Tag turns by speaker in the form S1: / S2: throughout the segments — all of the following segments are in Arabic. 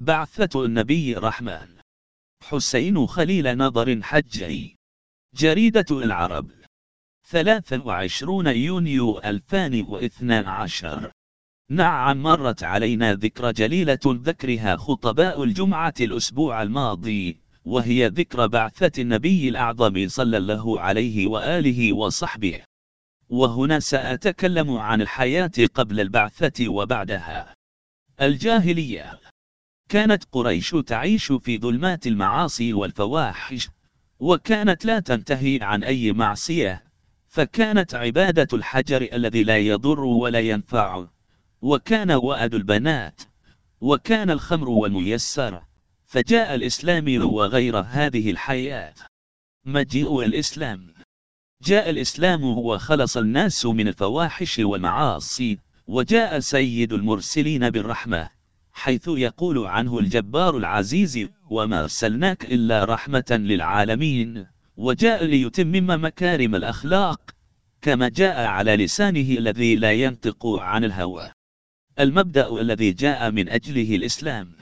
S1: بعثة النبي الرحمن حسين خليل نظر حجي جريدة العرب. 23 يونيو 2012 نعم مرت علينا ذكرى جليلة ذكرها خطباء الجمعة الأسبوع الماضي وهي ذكرى بعثة النبي الأعظم صلى الله عليه وآله وصحبه. وهنا سأتكلم عن الحياة قبل البعثة وبعدها. الجاهلية. كانت قريش تعيش في ظلمات المعاصي والفواحش وكانت لا تنتهي عن أي معصية فكانت عبادة الحجر الذي لا يضر ولا ينفع. وكان وأد البنات وكان الخمر والميسر فجاء الإسلام وغير هذه الحياة. مجيء الإسلام. جاء الإسلام وخلص الناس من الفواحش والمعاصي وجاء سيد المرسلين بالرحمة. حيث يقول عنه الجبار العزيز وما أرسلناك إلا رحمة للعالمين وجاء ليتمم مكارم الأخلاق كما جاء على لسانه الذي لا ينطق عن الهوى. المبدأ الذي جاء من أجله الإسلام.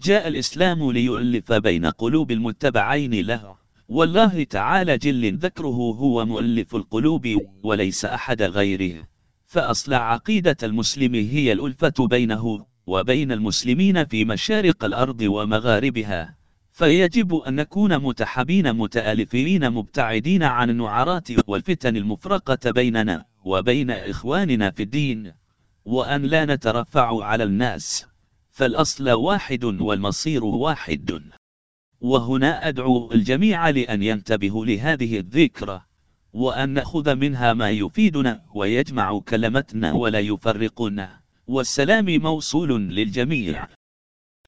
S1: جاء الإسلام ليؤلف بين قلوب المتبعين له. والله تعالى جل ذكره هو مؤلف القلوب وليس أحد غيره. فأصل عقيدة المسلم هي الألفة بينه وبين المسلمين في مشارق الأرض ومغاربها فيجب أن نكون متحابين متآلفين مبتعدين عن النعرات والفتن المفرقة بيننا وبين إخواننا في الدين وأن لا نترفع على الناس فالأصل واحد والمصير واحد. وهنا أدعو الجميع لأن ينتبهوا لهذه الذكرى وأن نأخذ منها ما يفيدنا ويجمع كلمتنا ولا يفرقنا. والسلام موصول للجميع.